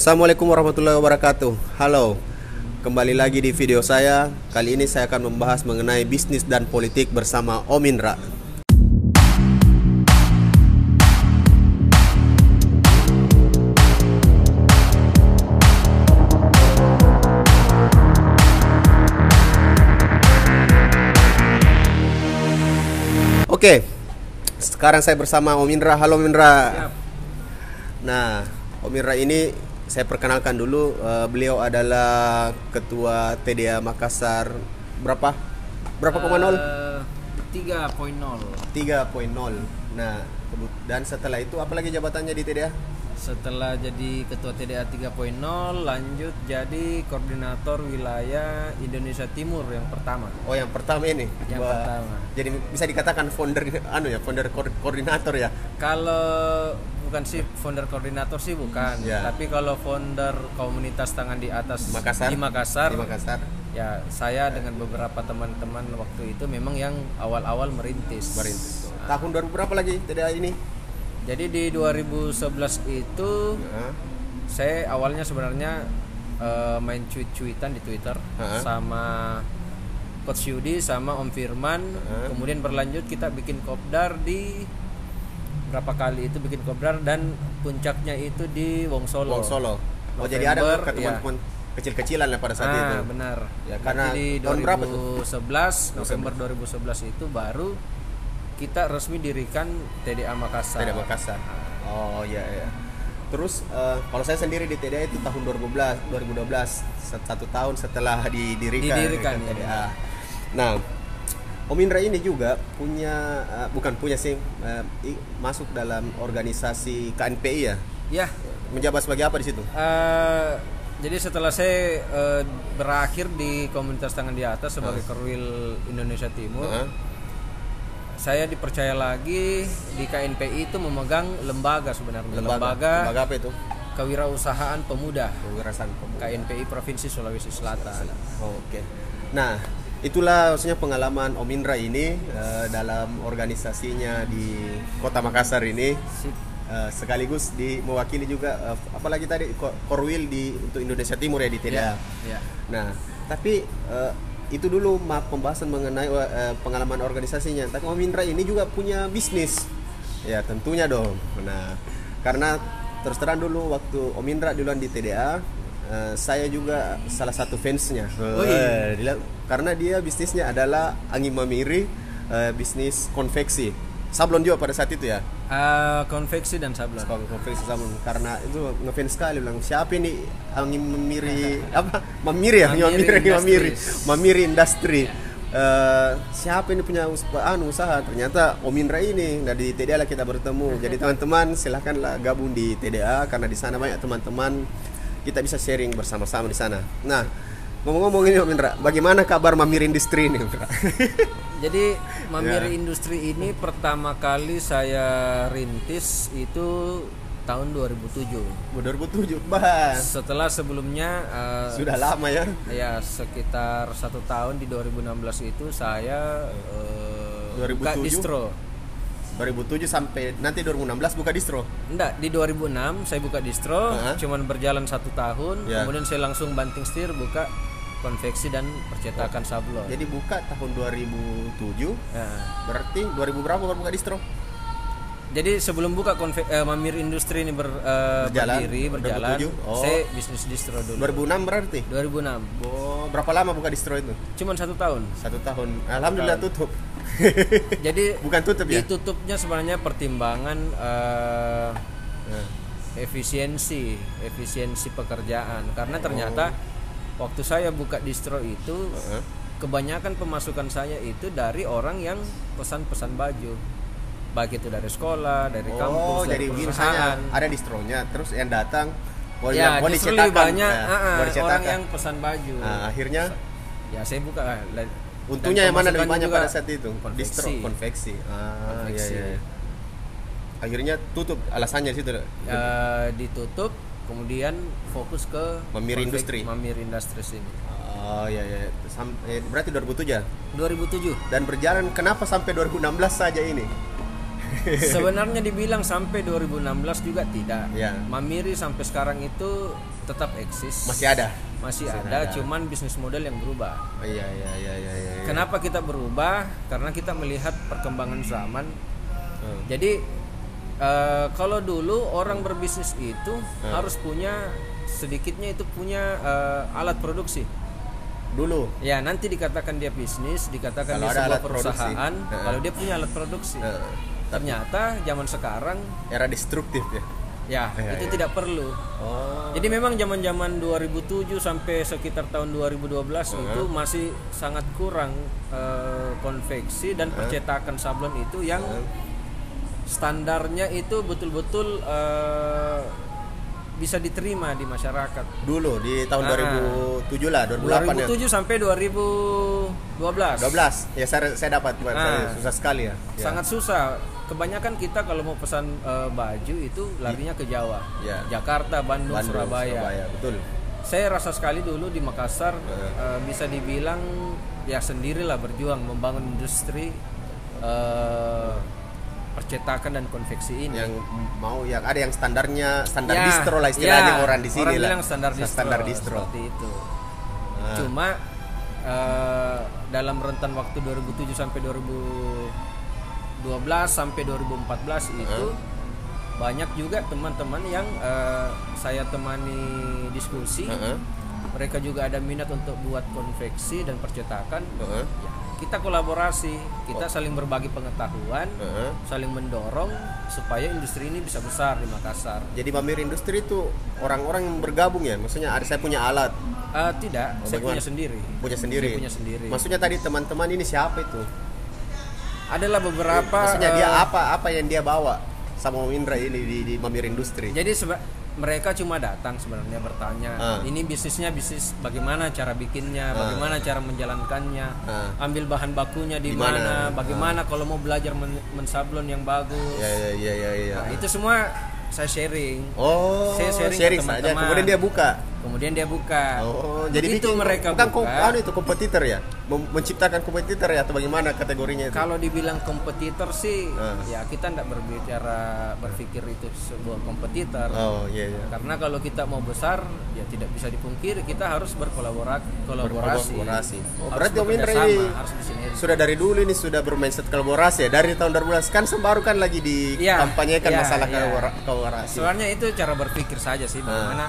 Assalamualaikum warahmatullahi wabarakatuh. Halo, kembali lagi di video saya. Kali ini saya akan membahas mengenai bisnis dan politik bersama Om Indra. Oke, sekarang saya bersama Om Indra. Halo Om Indra. Nah, Om Indra ini saya perkenalkan dulu. eh, beliau adalah ketua TDA Makassar. Berapa? Berapa koma nol? Eh, 3.0 3.0. Nah, kebu- dan setelah itu apa lagi jabatannya di TDA? Setelah jadi ketua TDA 3.0 lanjut jadi koordinator wilayah Indonesia Timur yang pertama Oh, yang pertama ini. Yang Wah, pertama. Jadi bisa dikatakan founder anu ya, founder ko- koordinator ya. kalau bukan sih founder koordinator sih bukan Ya. tapi kalau founder komunitas tangan di atas Makassar. di Makassar Di Makassar. ya saya dengan beberapa teman-teman waktu itu memang yang awal-awal merintis Merintis. Tahun 2000 berapa lagi TDA ini? Jadi di 2011 itu Nah, saya awalnya sebenarnya eh, main cuit-cuitan di Twitter Hah? sama Coach Yudi sama Om Firman Hah? kemudian berlanjut kita bikin kopdar di berapa kali itu bikin kopdar dan puncaknya itu di Wong Solo. Wong Solo. Oh, jadi ada November, ke teman-teman kecil-kecilan lah pada saat Ah, itu. benar. Ya, Berarti karena di tahun berapa tuh? 2011 November 2011 itu baru kita resmi dirikan TDA Makassar. TDA Makassar. Oh iya iya. Terus eh, kalau saya sendiri di TDA itu tahun 2012, 2012 set- satu tahun setelah didirikan, Didirikan, ya. TDA. Nah, Om Indra ini juga punya eh, bukan punya sih i- masuk dalam organisasi KNPI ya. Ya, Menjabat sebagai apa di situ? Eh, jadi setelah saya eh, berakhir di komunitas tangan di atas sebagai Korwil Indonesia Timur, Heeh. Saya dipercaya lagi di KNPI itu memegang lembaga sebenarnya lembaga, Lembaga, lembaga apa itu? kewirausahaan pemuda Kewirausahaan Pemuda. KNPI Provinsi Sulawesi Selatan. Oh, Oke. Nah, itulah maksudnya pengalaman Om Indra ini eh, dalam organisasinya di Kota Makassar ini. Eh, sekaligus di mewakili juga eh, apalagi tadi Ko- Korwil di untuk Indonesia Timur ya di TDA. Ya. Nah, tapi itu dulu ma- pembahasan mengenai eh, pengalaman organisasinya. Tapi Om Indra ini juga punya bisnis. Ya, tentunya dong. Nah, karena terus terang dulu waktu Om Indra duluan di TDA, eh, saya juga salah satu fansnya. Oh, iya. Karena dia bisnisnya adalah angin memiri eh, bisnis konveksi. Sablon juga pada saat itu ya. Eh, konveksi dan sablon. Kon- konveksi sablon. Karena itu ngefans sekali bilang siapa ini angin memiri apa? Memiri ya? Memiri memiri Industries. memiri. Industri. Eh, siapa ini punya us- anu, usaha? Ternyata Om Indra ini nah di TDA lah kita bertemu. Jadi teman-teman silahkanlah gabung di TDA karena di sana banyak teman-teman. Kita bisa sharing bersama-sama di sana. Nah ngomong-ngomong ini Om Indra bagaimana kabar Mamiri Industri ini Om Indra Jadi Mamiri Ya. Industri ini pertama kali saya rintis itu tahun 2007. 2007 bahas Setelah sebelumnya eh, sudah lama ya ya sekitar satu tahun di 2016 itu saya eh, buka 2007? distro. 2007 sampai nanti 2016 buka distro Enggak, di 2006 saya buka distro, Hah? cuman berjalan satu tahun, Ya. kemudian saya langsung banting setir buka konveksi dan percetakan sablon. Jadi buka tahun 2007 Ya. berarti 2000 berapa baru buka distro? Jadi sebelum buka konve eh, Mamir Industri ini ber, eh, Berjalan, berdiri berjalan, 2007? Oh. saya bisnis distro dulu. 2006 berarti. 2006. Oh, berapa lama buka distro itu? Cuman satu tahun. Satu tahun. Alhamdulillah tutup. Jadi Bukan tutup ya? ditutupnya sebenarnya pertimbangan eh, Nah, efisiensi, efisiensi pekerjaan. Karena ternyata waktu saya buka distro itu heeh. kebanyakan pemasukan saya itu dari orang yang pesan-pesan baju. Baik itu dari sekolah, dari Oh, kampus, dari perusahaan. ada distronya, terus yang datang mau ya, mau justru dicetakan, lebih banyak ya, ah, mau orang yang pesan baju. Nah, akhirnya Ya saya buka. Dan untungnya yang mana lebih banyak pada saat itu? konveksi. Distro konveksi. Ah, Konveksi. iya, iya. Akhirnya tutup alasannya situ. Ya, ditutup, kemudian fokus ke Mamir konvek- Industri. Mamir Industries ini. Oh iya iya. Sam- eh, berarti 2007 ya? 2007. Dan berjalan kenapa sampai 2016 saja ini? Sebenarnya dibilang sampai 2016 juga tidak. Ya. Mamiri sampai sekarang itu tetap eksis. Masih ada. Masih, masih ada, ada. cuman bisnis model yang berubah. Oh, iya iya iya iya. iya. Kenapa kita berubah? Karena kita melihat perkembangan zaman. Hmm. Jadi eh, kalau dulu orang berbisnis itu Hmm. harus punya sedikitnya itu punya eh, alat produksi. Dulu. Ya nanti dikatakan dia bisnis, dikatakan Kalau dia sebuah alat produksi. perusahaan. Heeh. Kalau dia punya alat produksi, eh, ternyata zaman sekarang era destruktif ya. ya Ya, itu ya. tidak perlu. Oh. Jadi memang zaman-zaman 2007 sampai sekitar tahun 2012 itu masih sangat kurang eh, konveksi dan percetakan sablon itu yang standarnya itu betul-betul eh, bisa diterima di masyarakat. Dulu di tahun Ah. 2007 lah, 2008 ya. 2007 sampai 2012. 12. Ya saya saya dapat Pak. Ah. susah sekali ya. Ya. Sangat susah. Kebanyakan kita kalau mau pesan eh, baju itu larinya ke Jawa. Ya. Jakarta, Bandung, Bandung, Surabaya. betul. Saya rasa sekali dulu di Makassar eh, bisa dibilang ya sendirilah berjuang membangun industri eh, percetakan dan konveksi ini. Yang mau yang ada yang standarnya standar Ya, distro lah istilahnya ya, orang di sini orang lah. bilang standar distro, Standar distro. seperti itu. Ah. Cuma eh, dalam rentan waktu 2007 sampai 2012 sampai 2014 itu banyak juga teman-teman yang eh, saya temani diskusi. Heeh. Mereka juga ada minat untuk buat konveksi dan percetakan. Heeh. Ya, kita kolaborasi, kita saling berbagi pengetahuan, Heeh. saling mendorong supaya industri ini bisa besar di Makassar. Jadi Mamir Industri itu orang-orang yang bergabung ya. Maksudnya ada saya punya alat, Eh, tidak, saya bagaimana? punya sendiri. punya sendiri. Saya punya sendiri. Maksudnya tadi teman-teman ini siapa itu? Adalah beberapa. Maksudnya dia eh, apa apa yang dia bawa sama Om Indra ini di, di Mamir Industri? Jadi seba- mereka cuma datang sebenarnya bertanya, Ah. ini bisnisnya bisnis bagaimana cara bikinnya, bagaimana cara menjalankannya, Ah. ambil bahan bakunya di mana? mana, bagaimana kalau mau belajar men- mensablon yang bagus. Ya ya ya ya. ya. Nah, itu semua saya sharing. Oh, Saya sharing sharing, ke saja. teman-teman. Kemudian dia buka. Kemudian dia buka. Oh, jadi Begitu bikin mereka bukan buka. anu itu kompetitor ya? Mem- menciptakan kompetitor ya atau bagaimana kategorinya itu? Kalau dibilang kompetitor sih, Ah. ya kita tidak berbicara berpikir itu sebuah kompetitor. Oh, iya iya. Karena kalau kita mau besar, ya tidak bisa dipungkiri kita harus berkolaborasi. Kolaborasi. Berkolaborasi. Oh, berarti Om Indra ini sudah dari dulu ini sudah bermindset kolaborasi ya dari tahun 2012 kan baru kan lagi Iya, dikampanyekan iya, masalah iya. kolabora- kolaborasi. Sebenarnya itu cara berpikir saja sih, Ah. bagaimana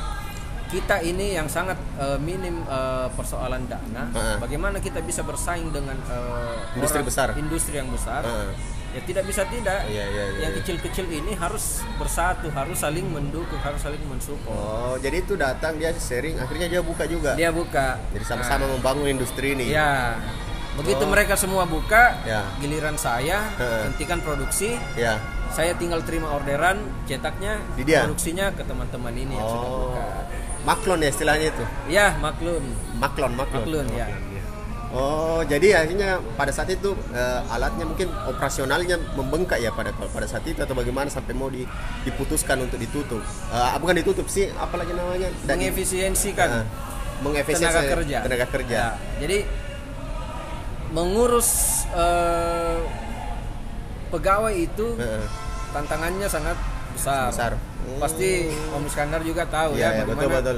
kita ini yang sangat eh, minim eh, persoalan dana, Ah. bagaimana kita bisa bersaing dengan eh, Industri orang- besar. industri yang besar. Ah. Ya tidak bisa tidak. Iya, iya, iya, yang iya. kecil-kecil ini harus bersatu, harus saling mendukung, harus saling mensupport. Oh, jadi itu datang dia sharing akhirnya dia buka juga. Dia buka. Jadi sama-sama membangun industri ini. Ya. Begitu Oh. mereka semua buka, Ya. giliran saya hentikan produksi, Ya. saya tinggal terima orderan, cetaknya, Di dia? produksinya ke teman-teman ini yang sudah Oh. buka. Maklon ya istilahnya itu. Ya, maklum. Maklon, maklon. Maklun ya. Oh, jadi akhirnya pada saat itu eh, alatnya mungkin operasionalnya membengkak ya pada pada saat itu atau bagaimana sampai mau di- diputuskan untuk ditutup. Eh, bukan ditutup sih, apalagi namanya? Dan- Mengefisiensikan Eh, mengefisiensi tenaga kerja. Tenaga kerja. Ya, jadi mengurus eh, pegawai itu Heeh. tantangannya sangat besar. Besar. Pasti Om Iskandar juga tahu Iya, ya, ya, betul bagaimana betul.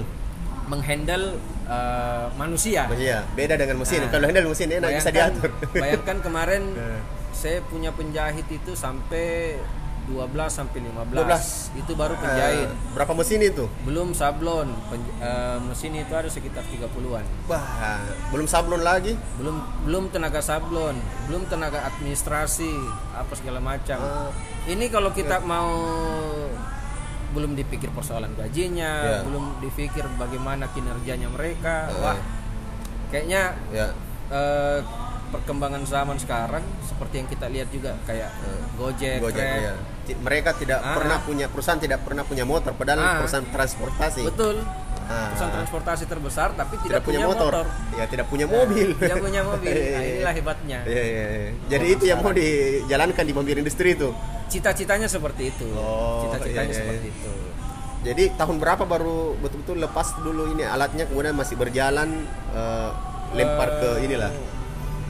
menghandle eh, manusia. Iya, beda dengan mesin. Nah, Kalau handle mesin enak bisa diatur. bayangkan kemarin Eh. saya punya penjahit itu sampai 12 sampai 15. 12. Itu baru penjahit. Eh, berapa mesin itu? Belum sablon. Pen- eh, mesin itu ada sekitar 30-an. Wah, belum sablon lagi. Belum belum tenaga sablon, belum tenaga administrasi, apa segala macam. Ah. Ini kalau kita mau belum dipikir persoalan gajinya, Ya. belum dipikir bagaimana kinerjanya mereka. Eh. Wah. Kayaknya Ya. eh, perkembangan zaman sekarang seperti yang kita lihat juga kayak eh, Gojek, Gojek Grab. ya. Ti- Mereka tidak Ah. pernah punya perusahaan tidak pernah punya motor padahal Ah. perusahaan transportasi. Betul. Ah. Perusahaan transportasi terbesar tapi tidak, Tidak, punya, motor. Ya, tidak punya mobil. Tidak punya mobil. Nah, Iya, iya. inilah hebatnya. Iya, iya, iya. Jadi itu yang mau dijalankan di mobil industri itu. Cita-citanya seperti itu. Oh, Cita-citanya iya, iya, seperti iya. itu. Jadi tahun berapa baru betul-betul lepas dulu ini alatnya kemudian masih berjalan eh, lempar ke inilah.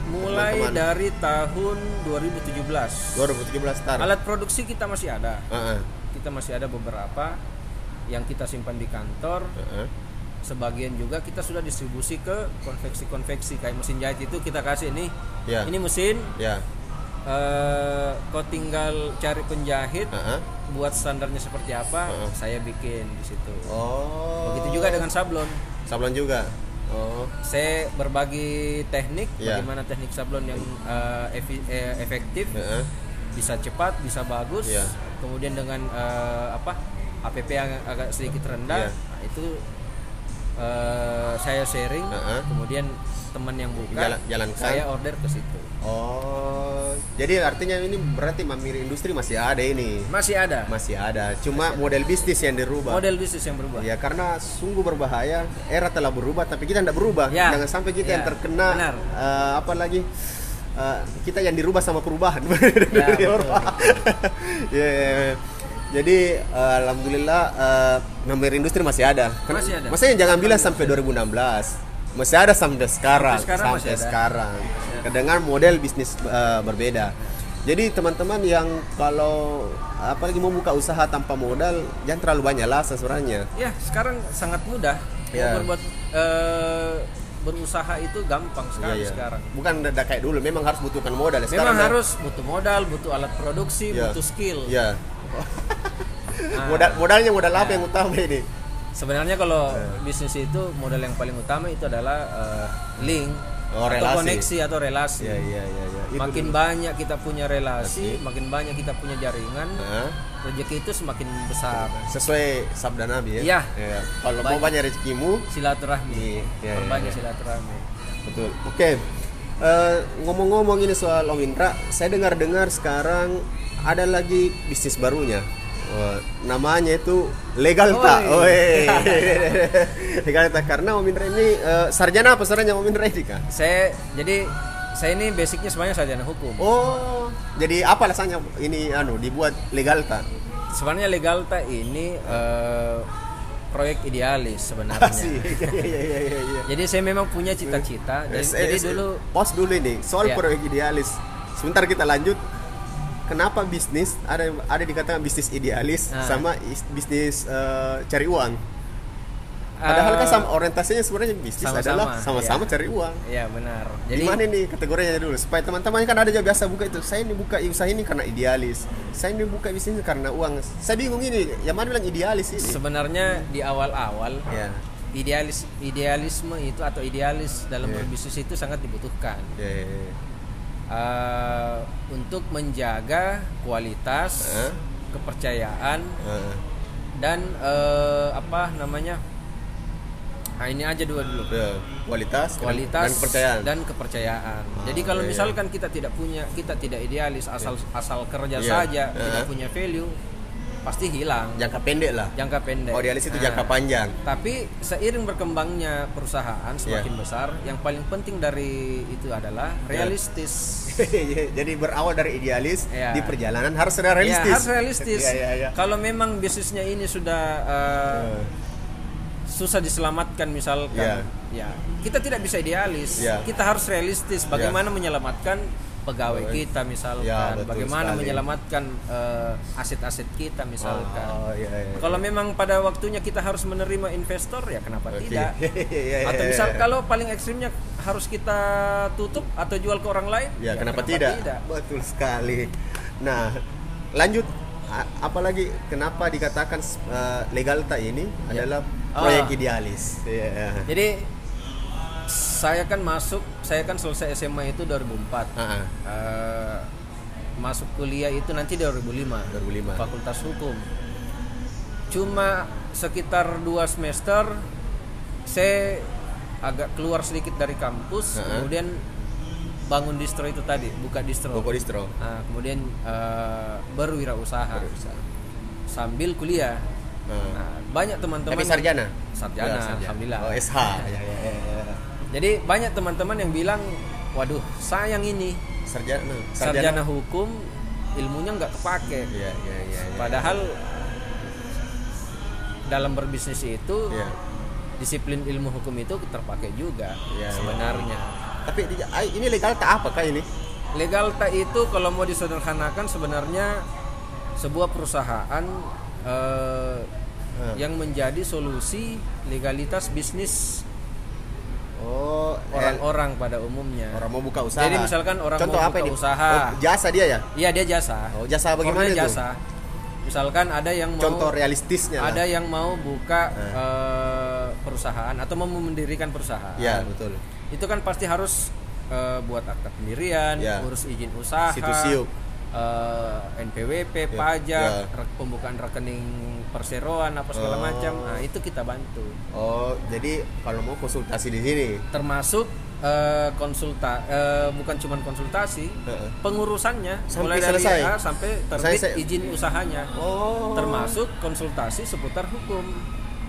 Mulai teman-teman? dari tahun 2017 2017 start. alat produksi kita masih ada Heeh. kita masih ada beberapa yang kita simpan di kantor Heeh. sebagian juga kita sudah distribusi ke konveksi-konveksi kayak mesin jahit itu kita kasih nih Ya. ini mesin Ya. eh, kau tinggal cari penjahit Heeh. buat standarnya seperti apa Heeh. saya bikin di situ Oh. begitu juga dengan sablon sablon juga. Oh. saya berbagi teknik Ya. bagaimana teknik sablon yang efi- eh, efektif Heeh. bisa cepat bisa bagus Ya. kemudian dengan eh, apa APP yang agak sedikit rendah Ya. nah, itu eh, saya sharing Heeh. kemudian teman yang buka Jalan- jalankan. saya order ke situ Oh. Jadi artinya ini berarti mamiri industri masih ada ini. masih ada Masih ada. Cuma model bisnis yang dirubah. model bisnis yang berubah Ya karena sungguh berbahaya. Era telah berubah tapi kita tidak berubah. Ya. Jangan sampai kita Ya. yang terkena Benar. eh, apa lagi? eh, kita yang dirubah sama perubahan. Ya, betul. Ya, ya. Jadi eh, alhamdulillah nomor industri masih ada. Masih ada. Maksudnya jangan bilang sampai 2016. Masih ada sampai sekarang. Sampai sekarang ada. sekarang. Dengan model bisnis eh, berbeda. Jadi teman-teman yang kalau apalagi mau buka usaha tanpa modal jangan terlalu banyak lah sebenarnya. ya sekarang sangat mudah Ya. Berbuat eh, berusaha itu gampang sekali Iya, iya. sekarang Bukan udah kayak dulu, memang harus butuhkan modal. memang Sekarang udah- harus butuh modal butuh alat produksi Iya. butuh skill Iya. Nah, Modal modalnya modal apa Ya. yang utama ini? Sebenarnya kalau Iya. bisnis itu modal yang paling utama itu adalah eh, link Oh, atau relasi. koneksi atau relasi Iya iya iya iya. Itu makin dulu. banyak kita punya relasi makin banyak kita punya jaringan Hah? rezeki itu semakin besar sesuai sabda Nabi ya. Iya. Iya. Kalau mau Banyak. rezekimu, silaturahmi Iya, iya, perbanyak iya. silaturahmi betul. Oke. Eh, ngomong-ngomong ini soal Om Indra, saya dengar-dengar sekarang ada lagi bisnis barunya. Wah, namanya itu legal tak? Oi. legal tak karena Om Indra ini eh, sarjana apa sarjana Om Indra ini kah? saya jadi saya ini basicnya sebenarnya sarjana hukum Oh, jadi apa alasannya ini anu dibuat legal tak? sebenarnya legalta ini eh, proyek idealis sebenarnya. Iya iya iya iya. iya. jadi saya memang punya cita-cita jadi, Eh, jadi dulu pos dulu ini soal Ya. proyek idealis. Sebentar kita lanjut. Kenapa bisnis ada ada dikatakan bisnis idealis Ah. sama is- bisnis eh, cari uang? Padahal kan eh, sama orientasinya sebenarnya bisnis sama-sama, adalah sama-sama iya. cari uang. Iya benar. Jadi Gimana nih kategorinya dulu supaya teman-teman kan ada aja biasa buka itu. Saya ini buka usaha ini karena idealis. Saya ini buka bisnis karena uang. Saya bingung ini. Yang mana bilang idealis ini? sebenarnya di awal-awal Ya. idealis idealisme itu atau idealis dalam Iya. berbisnis itu sangat dibutuhkan Ya, ya, ya. Eh, untuk menjaga kualitas, Hah? kepercayaan Ah, dan eh, apa namanya? Nah, ini aja dua dulu. ya. kualitas, dan- kualitas dan kepercayaan. dan kepercayaan. Jadi kalau iya, iya. misalkan kita tidak punya, kita tidak idealis, asal asal kerja Iya. saja, Heeh. tidak punya value, pasti hilang. jangka pendek lah. Jangka pendek. Oh, idealis itu Nah, jangka panjang. Tapi seiring berkembangnya perusahaan semakin Iya. besar, yang paling penting dari itu adalah realistis. Jadi berawal dari idealis Iya. di perjalanan harus ada realistis. harus realistis. Iya, iya, iya. Kalau memang bisnisnya ini sudah uh, Eh, susah diselamatkan misalkan, Iya. ya kita tidak bisa idealis. Iya. Kita harus realistis. Bagaimana menyelamatkan pegawai kita misalkan, Ya, bagaimana sekali. menyelamatkan uh, aset-aset kita misalkan. Oh, iya, iya. Kalau memang pada waktunya kita harus menerima investor ya kenapa Oke. tidak? Iya, iya, Atau iya, misal iya. kalau paling ekstrimnya harus kita tutup atau jual ke orang lain? ya, kenapa, tidak? Betul sekali. Nah, lanjut A- apalagi kenapa dikatakan uh, legalta ini Ya. adalah Ah. proyek idealis. Iya. Jadi saya kan masuk, saya kan selesai SMA itu 2004. Ah, ah. Eh, masuk kuliah itu nanti 2005. 2005. Fakultas Hukum. Cuma sekitar dua semester saya agak keluar sedikit dari kampus, Ah, ah. kemudian bangun distro itu tadi, buka distro. Boko distro. Nah, kemudian eh, berwirausaha Berwirausaha. sambil kuliah. Ah. Nah, banyak teman-teman Tapi sarjana. sarjana, Ya, alhamdulillah. Oh, SH. Ya, ya, ya, ya. Jadi banyak teman-teman yang bilang, waduh sayang ini Sarjana. sarjana hukum ilmunya nggak kepake. Iya, iya, iya. iya. Padahal dalam berbisnis itu Iya. disiplin ilmu hukum itu terpakai juga iya. sebenarnya. Tapi di- ai- ini legal tak apa kah ini? Legalta itu kalau mau disederhanakan sebenarnya sebuah perusahaan eh, Hmm. yang menjadi solusi legalitas bisnis Oh, eh, orang-orang pada umumnya. orang mau buka usaha. Jadi misalkan orang Contoh mau apa buka ini? usaha. Oh, jasa dia ya? Iya dia jasa. Oh, jasa bagaimana itu? jasa. Misalkan ada yang mau Contoh realistisnya. lah. ada yang mau buka eh, perusahaan atau mau mendirikan perusahaan. Ya, betul. Itu kan pasti harus eh, buat akta pendirian, Ya. urus izin usaha, Situs siup. Eh, NPWP, Ya, pajak, ya. re- pembukaan rekening perseroan apa segala Oh. macam. Nah, itu kita bantu. Oh, jadi kalau mau konsultasi di sini. Termasuk eh, konsulta eh, bukan cuma konsultasi, Heeh. pengurusannya Sampai mulai dari selesai? A sampai terbit Saya- izin usahanya. Oh. Termasuk konsultasi seputar hukum.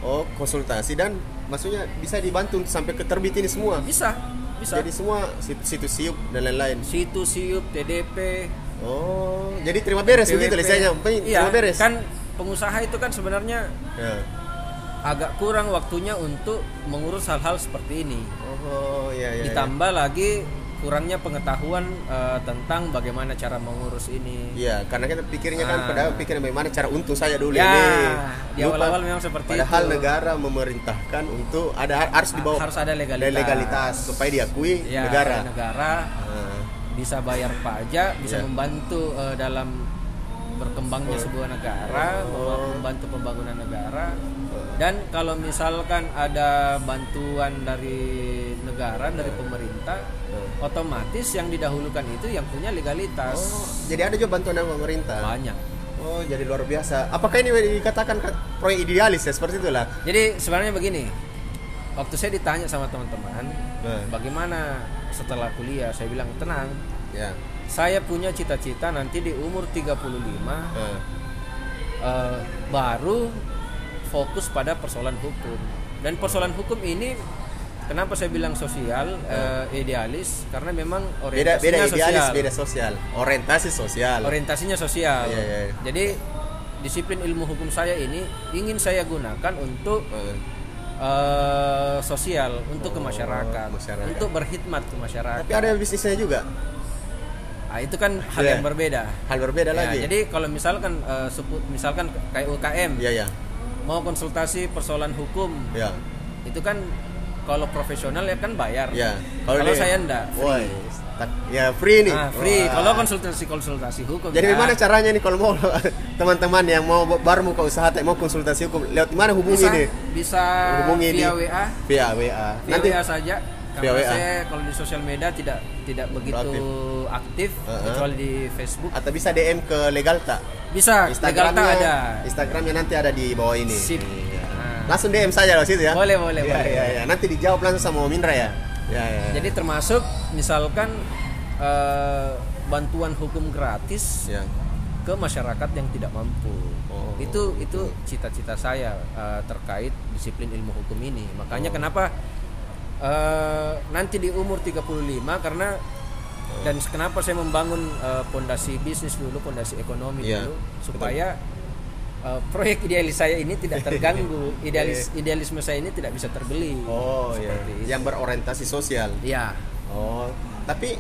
Oh, konsultasi dan maksudnya bisa dibantu sampai ke terbit ini semua. Bisa, bisa. Jadi semua sit- situs siup dan lain-lain. situs siup TDP Oh, jadi terima beres begitu PWP. lisensinya. Penting iya, terima beres. kan pengusaha itu kan sebenarnya Ya. agak kurang waktunya untuk mengurus hal-hal seperti ini Oh, iya iya. iya. ditambah lagi kurangnya pengetahuan eh, tentang bagaimana cara mengurus ini Iya, karena kita pikirnya kan Ah. padahal pikir bagaimana cara untung saya dulu Ya, ini. di awal-awal memang seperti padahal itu. negara memerintahkan untuk ada harus dibawa harus ada legalitas. legalitas supaya diakui ya, negara. negara Ah. Bisa bayar pajak bisa Iya. membantu eh, dalam berkembangnya sebuah negara Oh. membantu pembangunan negara dan kalau misalkan ada bantuan dari negara dari pemerintah otomatis yang didahulukan itu yang punya legalitas Oh, jadi ada juga bantuan dari pemerintah. banyak Oh, jadi luar biasa. Apakah ini dikatakan ka- proyek idealis ya seperti itulah? jadi sebenarnya begini waktu saya ditanya sama teman-teman Nah. bagaimana setelah kuliah saya bilang tenang Ya. saya punya cita-cita nanti di umur 35 Ah. eh, baru fokus pada persoalan hukum dan persoalan hukum ini kenapa saya bilang sosial eh, idealis karena memang Beda orientasinya beda idealis, sosial beda sosial. Orientasi sosial. orientasinya sosial Iya, iya, iya. jadi disiplin ilmu hukum saya ini ingin saya gunakan untuk Eh, eh, sosial untuk ke Oh, masyarakat, masyarakat. untuk berkhidmat ke masyarakat Tapi ada bisnisnya juga. Nah, itu kan hal Iya. yang berbeda Hal berbeda Ya, lagi. jadi kalau misalkan sepu- misalkan kayak UKM Iya, ya. mau konsultasi persoalan hukum Ya. itu kan kalau profesional ya kan bayar Ya. kalau, saya enggak free. Ya free nih. Ah, free kalau konsultasi konsultasi hukum Jadi ya, gimana caranya nih kalau mau teman-teman yang mau baru mau ke usaha mau konsultasi hukum lewat mana hubungi bisa nih? bisa Hubungi via di- WA Via WA. via Nanti WA saja Via karena WA. saya kalau di sosial media tidak tidak begitu aktif Uh-huh. kecuali di Facebook atau bisa DM ke Legalta. bisa Legalta ada Instagramnya nanti ada di bawah ini. Sip. Iya. Nah. Langsung DM saja loh situ ya. Boleh, boleh, ya, boleh. Ya, ya. Nanti dijawab langsung sama Om Indra ya. Ya, ya. jadi termasuk misalkan eh, bantuan hukum gratis ya. ke masyarakat yang tidak mampu. Oh. Itu itu cita-cita saya eh, terkait disiplin ilmu hukum ini. Makanya Oh. kenapa eh, nanti di umur 35 karena Oh. dan kenapa saya membangun pondasi bisnis dulu, pondasi ekonomi Iya, dulu supaya eh, proyek idealis saya ini tidak terganggu, idealis idealisme saya ini tidak bisa terbeli. Oh, iya. Seperti itu. Yang berorientasi sosial. Iya. Oh, tapi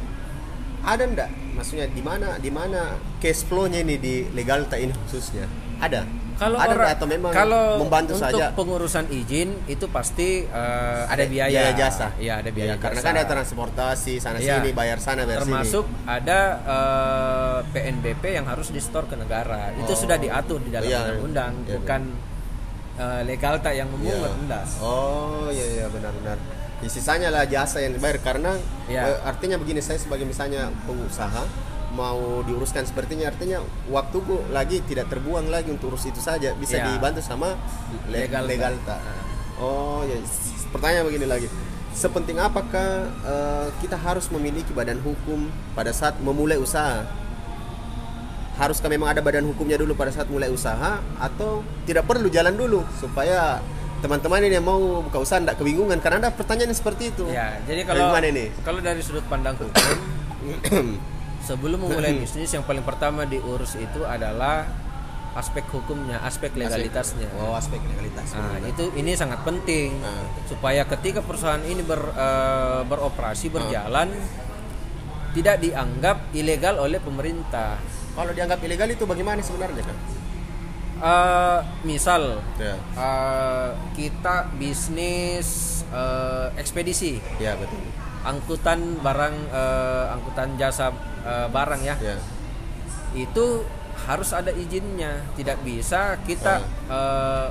ada ndak? Maksudnya di mana di mana cash flow-nya ini di Legalta ini khususnya? Ada. Kalau ada orang atau memang kalau membantu untuk saja? pengurusan izin itu pasti eh, ada biaya. Biaya jasa. Iya, ada biaya. Iya, karena jasa. kan ada transportasi sana Iya. sini, bayar sana bayar Termasuk sini. ada eh, PNBP yang harus di-store ke negara. Itu Oh. sudah diatur di dalam Iya. undang-undang, Iya, bukan eh, legalta yang memungut Iya. enggak. Oh, iya iya benar-benar. Ya, sisanya lah jasa yang dibayar karena Iya. eh, artinya begini saya sebagai misalnya pengusaha mau diuruskan sepertinya artinya waktuku lagi tidak terbuang lagi untuk urus itu saja bisa Iya. dibantu sama le- Legalta. legalta. Oh ya pertanyaan begini lagi sepenting apakah eh, kita harus memiliki badan hukum pada saat memulai usaha haruskah memang ada badan hukumnya dulu pada saat mulai usaha atau tidak perlu jalan dulu supaya teman-teman ini yang mau buka usaha tidak kebingungan karena ada pertanyaan seperti itu Ya, jadi kalau ini? kalau dari sudut pandang hukum sebelum memulai bisnis yang paling pertama diurus itu adalah aspek hukumnya, aspek legalitasnya. Oh, aspek legalitas. Nah, benar. itu ini sangat penting Ah. supaya ketika perusahaan ini ber, eh, beroperasi berjalan tidak dianggap ilegal oleh pemerintah. Kalau dianggap ilegal itu bagaimana sebenarnya kan? Eh, misal Ya. eh, kita bisnis eh, ekspedisi, Ya, betul. angkutan barang, eh, angkutan jasa eh, barang ya, Ya. itu harus ada izinnya. Tidak bisa kita eh,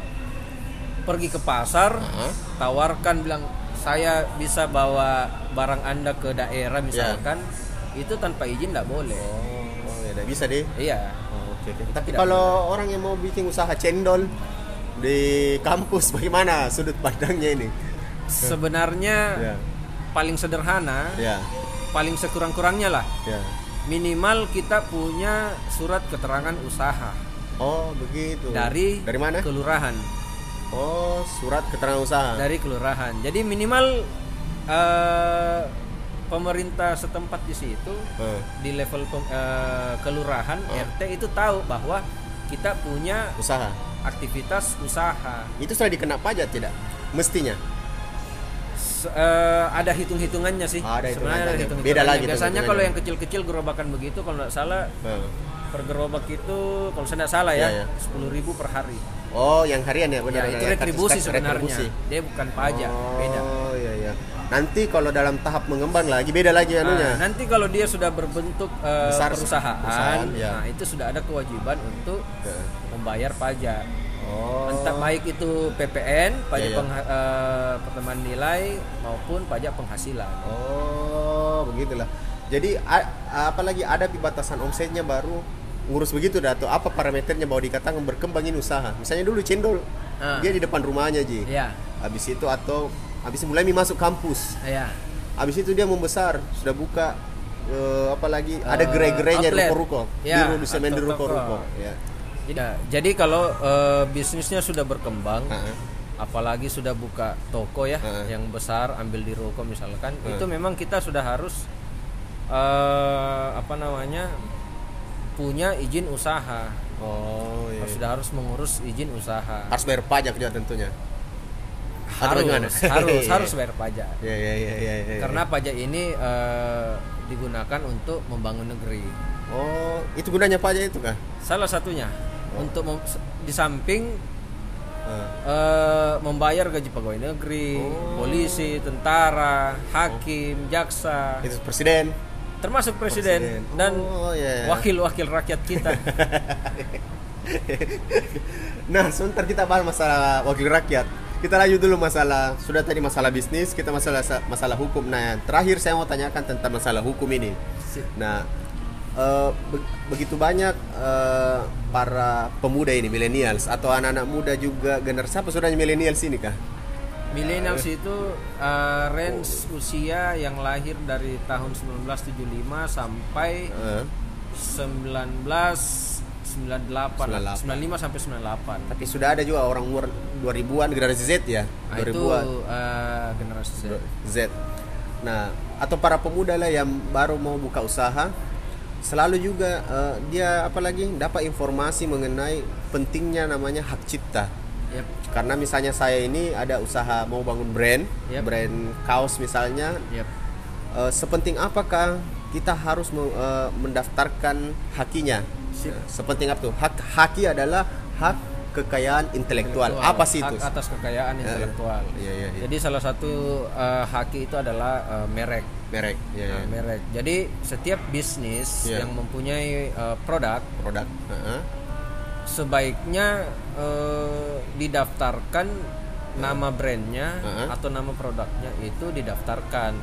pergi ke pasar, Ah. tawarkan bilang saya bisa bawa barang anda ke daerah misalkan, itu tanpa izin tidak boleh. Oh, ya udah bisa deh. Iya. Oh, oke, oke. Tapi Tidak kalau orang yang mau bikin usaha cendol di kampus bagaimana sudut pandangnya ini? Sebenarnya Ya. paling sederhana, Ya. Paling sekurang-kurangnya lah Ya. minimal kita punya surat keterangan usaha Oh, begitu. dari Dari mana? kelurahan Oh, surat keterangan usaha. dari kelurahan jadi minimal eh, pemerintah setempat di situ Eh, di level eh, kelurahan RT itu tahu bahwa kita punya usaha. aktivitas usaha Itu sudah dikena pajak tidak? Mestinya. Eh, ada hitung-hitungannya sih Ada sebenarnya ada hitungannya. hitung-hitungannya Beda lagi biasanya kalau yang kecil-kecil gerobakan begitu kalau tidak salah Eh. per gerobak itu kalau saya tidak salah ya Iya, iya. sepuluh ribu per hari Oh, yang harian ya benar. ya, itu retribusi sebenarnya retribusi. dia bukan pajak oh, beda iya iya. Nanti kalau dalam tahap mengembang lagi beda lagi anunya. Nah, nanti kalau dia sudah berbentuk eh, Besar, perusahaan, perusahaan, ya. nah itu sudah ada kewajiban untuk Ya. membayar pajak. Oh. Baik itu PPN, pajak Ya, ya. pengha- eh, pertemuan nilai maupun pajak penghasilan. Oh, begitulah. Jadi a- apalagi ada di batasan omsetnya baru ngurus begitu dah atau apa parameternya bahwa dikatakan berkembangin usaha. Misalnya dulu cendol Ah. dia di depan rumahnya Ji. Ya, Habis itu atau habis mulai masuk kampus. ya. Habis itu dia membesar, sudah buka eh, apalagi ada Eh, gerai-gerainya ruko-ruko. Ya, di semen di ruko-ruko. Ya. Jadi, jadi kalau eh, bisnisnya sudah berkembang, ah. apalagi sudah buka toko ya Ah. yang besar ambil di ruko misalkan, itu memang kita sudah harus eh, apa namanya punya izin usaha. Oh, iya. Sudah harus mengurus izin usaha. Harus bayar pajak juga tentunya. Harus harus harus bayar pajak. Ya ya ya ya. ya. Karena pajak ini eh, digunakan untuk membangun negeri. oh, itu gunanya pajak itu kah? Salah satunya untuk di samping eh, membayar gaji pegawai negeri, polisi, tentara, hakim, jaksa, Itu presiden. termasuk presiden, Presiden. dan Oh, iya, wakil-wakil rakyat kita. Nah, sebentar kita bahas masalah wakil rakyat. Kita lanjut dulu masalah sudah tadi masalah bisnis, kita masalah masalah hukum. Nah, terakhir saya mau tanyakan tentang masalah hukum ini. Nah, eh, be- begitu banyak eh, para pemuda ini millennials atau anak-anak muda juga generasi apa sudahnya millennials ini kah? Millennials itu eh, range usia yang lahir dari tahun 1975 sampai Eh, 1998, 98. 95 sampai 98. tapi sudah ada juga orang umur 2000-an generasi Z ya, Nah, itu 2000-an. eh, generasi Z. Z. Nah, atau para pemuda lah yang baru mau buka usaha, selalu juga eh, dia apalagi dapat informasi mengenai pentingnya namanya hak cipta. Yep. Karena misalnya saya ini ada usaha mau bangun brand, Yep. brand kaos misalnya, Yep. eh, sepenting apakah kita harus me- eh, mendaftarkan hakinya? Sip. Sepenting apa tuh? Hak haki adalah hak kekayaan intelektual. Intelektual. Apa sih itu? Hak atas kekayaan intelektual. Iya, iya, iya. Jadi salah satu eh, haki itu adalah eh, merek. Merek, ya, Nah, ya. merek. Jadi setiap bisnis Iya. yang mempunyai eh, produk produk. Heeh. sebaiknya eh, didaftarkan nama brandnya Heeh. atau nama produknya itu didaftarkan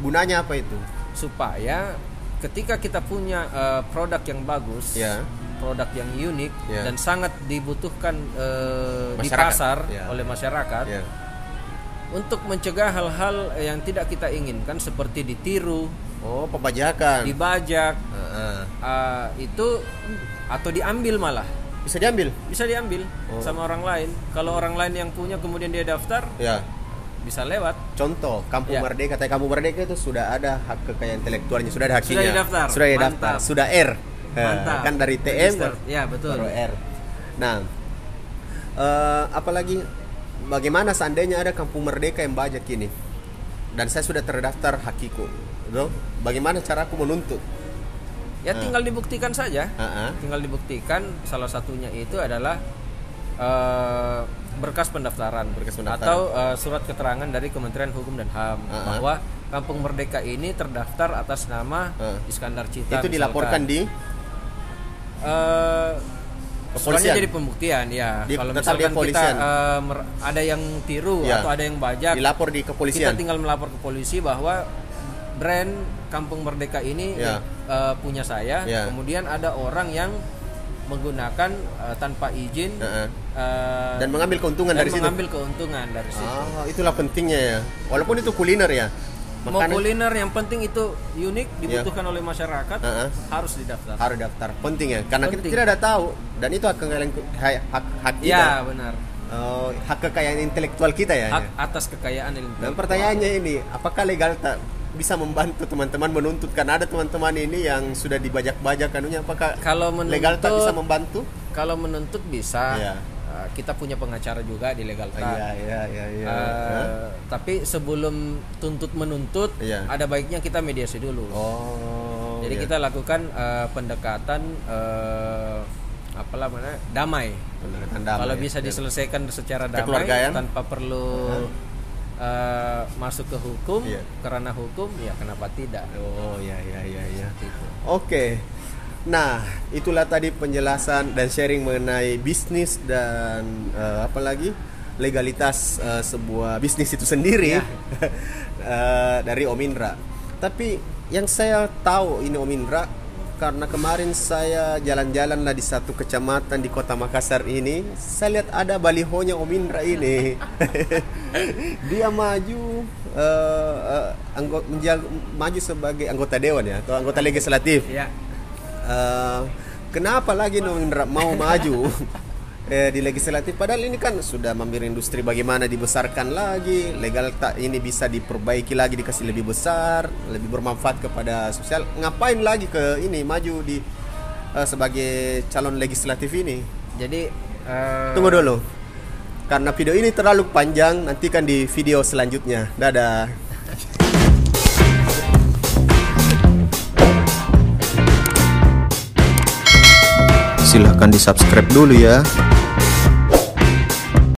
Gunanya apa itu? supaya ketika kita punya eh, produk yang bagus, Ya. produk yang unik Ya. dan sangat dibutuhkan eh, di pasar Ya. oleh masyarakat Ya. Untuk mencegah hal-hal yang tidak kita inginkan seperti ditiru, Oh, pembajakan. dibajak, Heeh. eh, itu atau diambil malah Bisa diambil? bisa diambil Oh. sama orang lain. Kalau orang lain yang punya kemudian dia daftar Ya. bisa lewat. Contoh, Kampung Ya. Merdeka, kata Kampung Merdeka itu sudah ada hak kekayaan intelektualnya, sudah ada hakinya. Sudah didaftar. Sudah didaftar. Mantap. Sudah R. Eh, Mantap. Kan dari TM Register. Ya, betul. baru R. Nah, eh, apalagi bagaimana seandainya ada kampung merdeka yang banyak ini dan saya sudah terdaftar hakiku, Bro, bagaimana cara aku menuntut? Ya tinggal dibuktikan saja. Ah, ah. Tinggal dibuktikan salah satunya itu adalah eh, berkas pendaftaran, Berkas pendaftaran. atau eh, surat keterangan dari Kementerian Hukum dan HAM Ah, ah. bahwa Kampung Merdeka ini terdaftar atas nama Ah. Iskandar Cita. Itu dilaporkan di Eh, Kepolisian. jadi pembuktian ya. Di- Kalau misalkan kita eh, mer- ada yang tiru Ya. atau ada yang bajak, dilapor di kita kepolisian. tinggal melapor ke polisi bahwa brand Kampung Merdeka ini Ya. eh, punya saya. Ya. Kemudian ada orang yang menggunakan eh, tanpa izin ah. eh, Dan mengambil keuntungan dan dari situ. mengambil keuntungan dari situ. Ah, itulah pentingnya ya. Walaupun itu kuliner ya. Mau Makanan kuliner yang penting itu unik dibutuhkan oleh masyarakat Ah, ah. harus didaftar. harus daftar. Penting ya, karena kita Penting. tidak ada tahu dan itu hak kekayaan hak hak kita. Ya benar. Oh, hak kekayaan intelektual kita ya. Hak atas kekayaan Dan intelektual. pertanyaannya ini, apakah legal tak bisa membantu teman-teman menuntut karena ada teman-teman ini yang sudah dibajak-bajak kanunya apakah Kalau legal tak bisa menuntut membantu? kalau menuntut bisa. Iya. Uh, kita punya pengacara juga di legal Tag. Iya, iya, iya, iya. Uh, tapi sebelum tuntut menuntut, Iya. ada baiknya kita mediasi dulu. Oh. Jadi iya. kita lakukan uh, pendekatan uh, apalah mana damai. Pendekatan damai, Kalau ya. bisa diselesaikan secara damai Kekeluargaan. tanpa perlu uh, masuk ke hukum, Iya. karena hukum ya kenapa tidak? Oh, iya, iya, iya, iya. Gitu. Oke. Nah, itulah tadi penjelasan dan sharing mengenai bisnis dan eh, apa lagi legalitas eh, sebuah bisnis itu sendiri Ya. Eh, dari Om Indra. Tapi yang saya tahu ini Om Indra karena kemarin saya jalan-jalan lah di satu kecamatan di kota Makassar ini, saya lihat ada balihonya Om Indra ini. Dia maju eh, eh, anggo- menjag- maju sebagai anggota dewan ya atau anggota legislatif. Ya. Eh, kenapa lagi mau maju eh, di legislatif? Padahal ini kan sudah mampir industri bagaimana dibesarkan lagi, legal tak ini bisa diperbaiki lagi dikasih lebih besar, lebih bermanfaat kepada sosial. Ngapain lagi ke ini maju di eh, sebagai calon legislatif ini? Jadi uh, Tunggu dulu. Karena video ini terlalu panjang, nantikan di video selanjutnya. Dadah. Silahkan di subscribe dulu ya